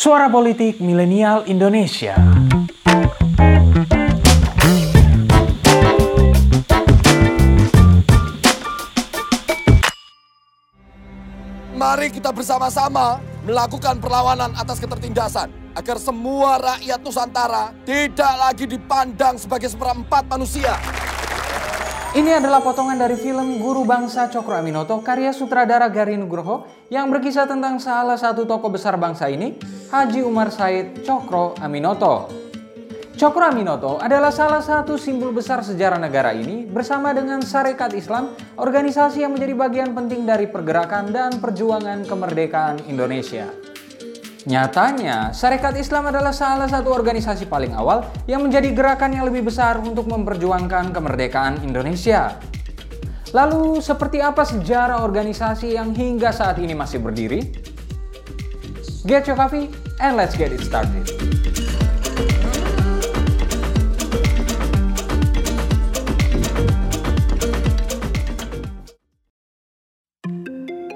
Suara Politik Milenial Indonesia. Mari kita bersama-sama melakukan perlawanan atas ketertindasan agar semua rakyat Nusantara tidak lagi dipandang sebagai seperempat manusia. Ini adalah potongan dari film Guru Bangsa Cokro Aminoto karya sutradara Gari Nugroho yang berkisah tentang salah satu tokoh besar bangsa ini, Haji Umar Said Cokro Aminoto. Cokro Aminoto adalah salah satu simbol besar sejarah negara ini bersama dengan Sarekat Islam, organisasi yang menjadi bagian penting dari pergerakan dan perjuangan kemerdekaan Indonesia. Nyatanya, Sarekat Islam adalah salah satu organisasi paling awal yang menjadi gerakan yang lebih besar untuk memperjuangkan kemerdekaan Indonesia. Lalu, seperti apa sejarah organisasi yang hingga saat ini masih berdiri? Get your coffee and let's get it started.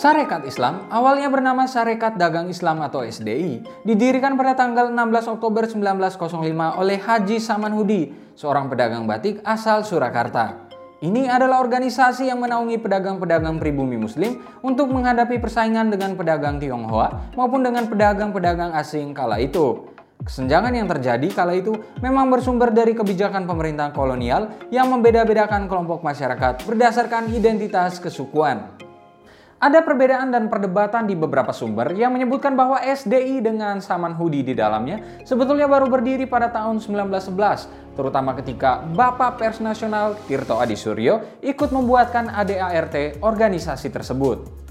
Sarekat Islam, awalnya bernama Sarekat Dagang Islam atau SDI, didirikan pada tanggal 16 Oktober 1905 oleh Haji Samanhudi, seorang pedagang batik asal Surakarta. Ini adalah organisasi yang menaungi pedagang-pedagang pribumi muslim untuk menghadapi persaingan dengan pedagang Tionghoa maupun dengan pedagang-pedagang asing kala itu. Kesenjangan yang terjadi kala itu memang bersumber dari kebijakan pemerintah kolonial yang membeda-bedakan kelompok masyarakat berdasarkan identitas kesukuan. Ada perbedaan dan perdebatan di beberapa sumber yang menyebutkan bahwa SDI dengan Saman Hudi di dalamnya sebetulnya baru berdiri pada tahun 1911, terutama ketika Bapak Pers Nasional Tirto Adi Suryo ikut membuatkan ADART organisasi tersebut.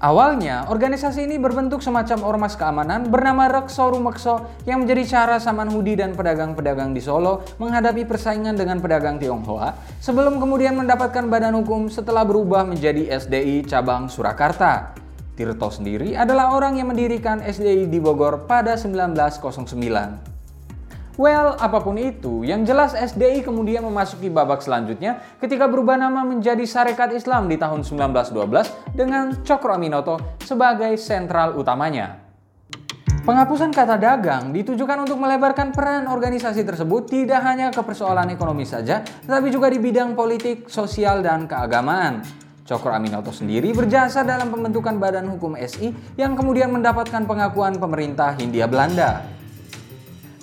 Awalnya, organisasi ini berbentuk semacam ormas keamanan bernama Rekso Rumekso yang menjadi cara Saman Hudi dan pedagang-pedagang di Solo menghadapi persaingan dengan pedagang Tionghoa sebelum kemudian mendapatkan badan hukum setelah berubah menjadi SDI cabang Surakarta. Tirto sendiri adalah orang yang mendirikan SDI di Bogor pada 1909. Well, apa pun itu, yang jelas SDI kemudian memasuki babak selanjutnya ketika berubah nama menjadi Sarekat Islam di tahun 1912 dengan Cokro Aminoto sebagai sentral utamanya. Penghapusan kata dagang ditujukan untuk melebarkan peran organisasi tersebut tidak hanya ke persoalan ekonomi saja, tetapi juga di bidang politik, sosial, dan keagamaan. Cokro Aminoto sendiri berjasa dalam pembentukan badan hukum SI yang kemudian mendapatkan pengakuan pemerintah Hindia Belanda.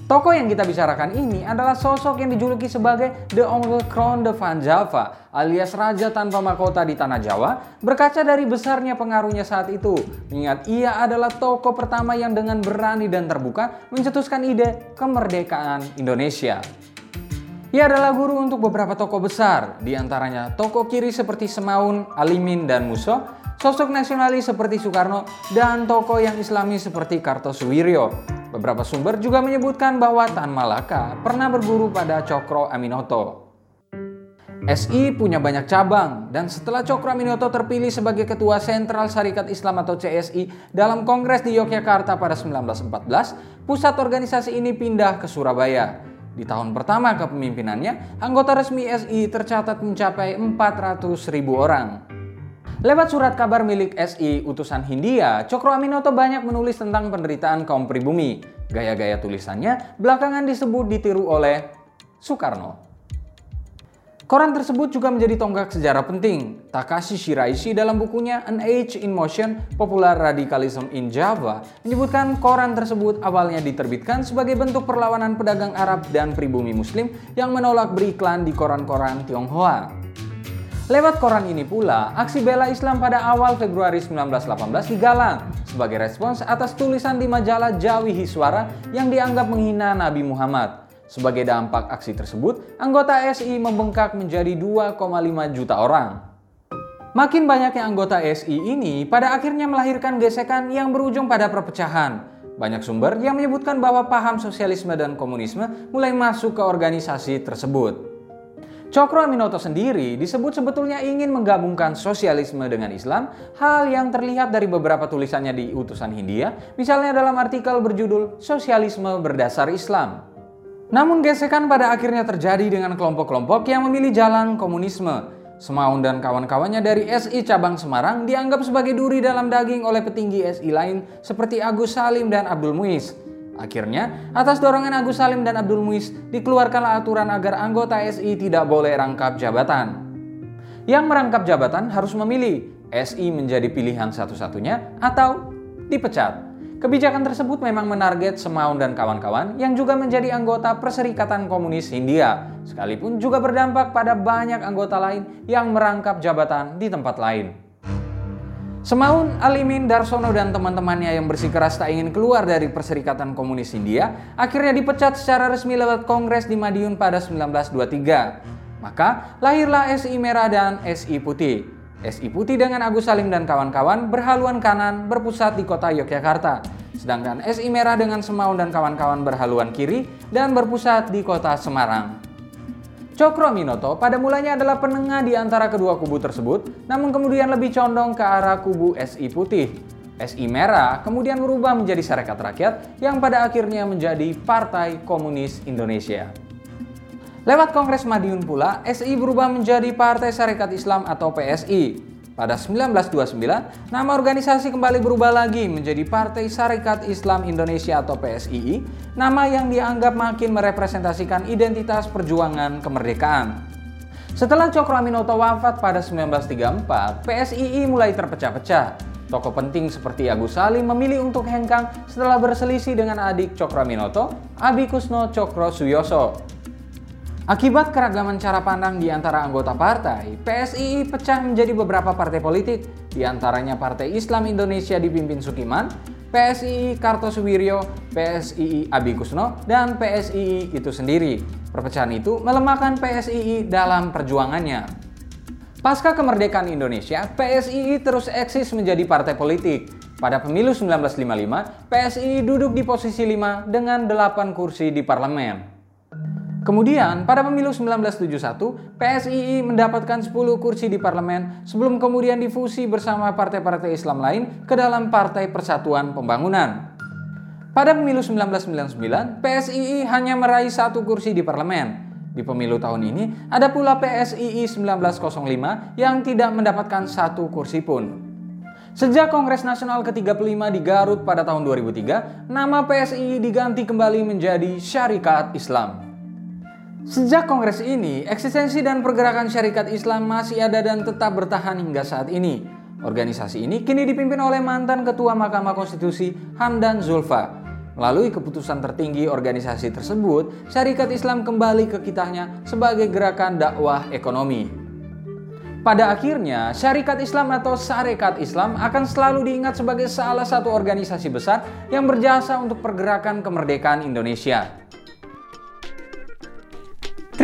Tokoh yang kita bicarakan ini adalah sosok yang dijuluki sebagai The Only Crown de Van Java alias Raja Tanpa Mahkota di Tanah Jawa berkaca dari besarnya pengaruhnya saat itu. Ingat ia adalah tokoh pertama yang dengan berani dan terbuka mencetuskan ide kemerdekaan Indonesia. Ia adalah guru untuk beberapa tokoh besar, di antaranya tokoh kiri seperti Semaun, Alimin, dan Muso, sosok nasionalis seperti Soekarno, dan tokoh yang islami seperti Kartosuwiryo. Beberapa sumber juga menyebutkan bahwa Tan Malaka pernah berguru pada Cokro Aminoto. SI punya banyak cabang dan setelah Cokro Aminoto terpilih sebagai Ketua Sentral Syarikat Islam atau CSI dalam Kongres di Yogyakarta pada 1914, pusat organisasi ini pindah ke Surabaya. Di tahun pertama kepemimpinannya, anggota resmi SI tercatat mencapai 400 ribu orang. Lewat surat kabar milik SI Utusan Hindia, Cokro Aminoto banyak menulis tentang penderitaan kaum pribumi. Gaya-gaya tulisannya belakangan disebut ditiru oleh Soekarno. Koran tersebut juga menjadi tonggak sejarah penting. Takashi Shiraishi dalam bukunya An Age in Motion, Popular Radicalism in Java, menyebutkan koran tersebut awalnya diterbitkan sebagai bentuk perlawanan pedagang Arab dan pribumi muslim yang menolak beriklan di koran-koran Tionghoa. Lewat koran ini pula, aksi bela Islam pada awal Februari 1918 digalang sebagai respons atas tulisan di majalah Jawi Hiswara yang dianggap menghina Nabi Muhammad. Sebagai dampak aksi tersebut, anggota SI membengkak menjadi 2,5 juta orang. Makin banyaknya anggota SI ini pada akhirnya melahirkan gesekan yang berujung pada perpecahan. Banyak sumber yang menyebutkan bahwa paham sosialisme dan komunisme mulai masuk ke organisasi tersebut. Cokro Aminoto sendiri disebut sebetulnya ingin menggabungkan sosialisme dengan Islam, hal yang terlihat dari beberapa tulisannya di Utusan Hindia, misalnya dalam artikel berjudul Sosialisme Berdasar Islam. Namun gesekan pada akhirnya terjadi dengan kelompok-kelompok yang memilih jalan komunisme. Semaun dan kawan-kawannya dari SI Cabang Semarang dianggap sebagai duri dalam daging oleh petinggi SI lain seperti Agus Salim dan Abdul Muiz. Akhirnya, atas dorongan Agus Salim dan Abdul Muiz, dikeluarkanlah aturan agar anggota SI tidak boleh rangkap jabatan. Yang merangkap jabatan harus memilih SI menjadi pilihan satu-satunya atau dipecat. Kebijakan tersebut memang menarget Semaun dan kawan-kawan yang juga menjadi anggota Perserikatan Komunis Hindia, sekalipun juga berdampak pada banyak anggota lain yang merangkap jabatan di tempat lain. Semaun, Alimin, Darsono, dan teman-temannya yang bersikeras tak ingin keluar dari Perserikatan Komunis Hindia, akhirnya dipecat secara resmi lewat Kongres di Madiun pada 1923. Maka lahirlah SI Merah dan SI Putih. SI Putih dengan Agus Salim dan kawan-kawan berhaluan kanan berpusat di kota Yogyakarta. Sedangkan SI Merah dengan Semaun dan kawan-kawan berhaluan kiri dan berpusat di kota Semarang. Cokro Minoto pada mulanya adalah penengah di antara kedua kubu tersebut, namun kemudian lebih condong ke arah kubu SI Putih. SI Merah kemudian berubah menjadi Sarekat Rakyat yang pada akhirnya menjadi Partai Komunis Indonesia. Lewat Kongres Madiun pula, SI berubah menjadi Partai Syarikat Islam atau PSI. Pada 1929, nama organisasi kembali berubah lagi menjadi Partai Syarikat Islam Indonesia atau PSII, nama yang dianggap makin merepresentasikan identitas perjuangan kemerdekaan. Setelah Cokro Aminoto wafat pada 1934, PSII mulai terpecah-pecah. Tokoh penting seperti Agus Salim memilih untuk hengkang setelah berselisih dengan adik Cokro Aminoto, Abi Kusno Cokro Suyoso. Akibat keragaman cara pandang di antara anggota partai, PSII pecah menjadi beberapa partai politik, di antaranya Partai Islam Indonesia dipimpin Sukiman, PSII Kartosuwiryo, PSII Abi Kusno, dan PSII itu sendiri. Perpecahan itu melemahkan PSII dalam perjuangannya. Pasca kemerdekaan Indonesia, PSII terus eksis menjadi partai politik. Pada pemilu 1955, PSII duduk di posisi 5 dengan 8 kursi di parlemen. Kemudian, pada pemilu 1971, PSII mendapatkan 10 kursi di parlemen sebelum kemudian difusi bersama partai-partai Islam lain ke dalam Partai Persatuan Pembangunan. Pada pemilu 1999, PSII hanya meraih satu kursi di parlemen. Di pemilu tahun ini, ada pula PSII 1905 yang tidak mendapatkan satu kursi pun. Sejak Kongres Nasional ke-35 di Garut pada tahun 2003, nama PSII diganti kembali menjadi Syarikat Islam. Sejak kongres ini, eksistensi dan pergerakan syarikat Islam masih ada dan tetap bertahan hingga saat ini. Organisasi ini kini dipimpin oleh mantan Ketua Mahkamah Konstitusi Hamdan Zulfa. Melalui keputusan tertinggi organisasi tersebut, syarikat Islam kembali ke kitanya sebagai gerakan dakwah ekonomi. Pada akhirnya, syarikat Islam atau Sarekat Islam akan selalu diingat sebagai salah satu organisasi besar yang berjasa untuk pergerakan kemerdekaan Indonesia.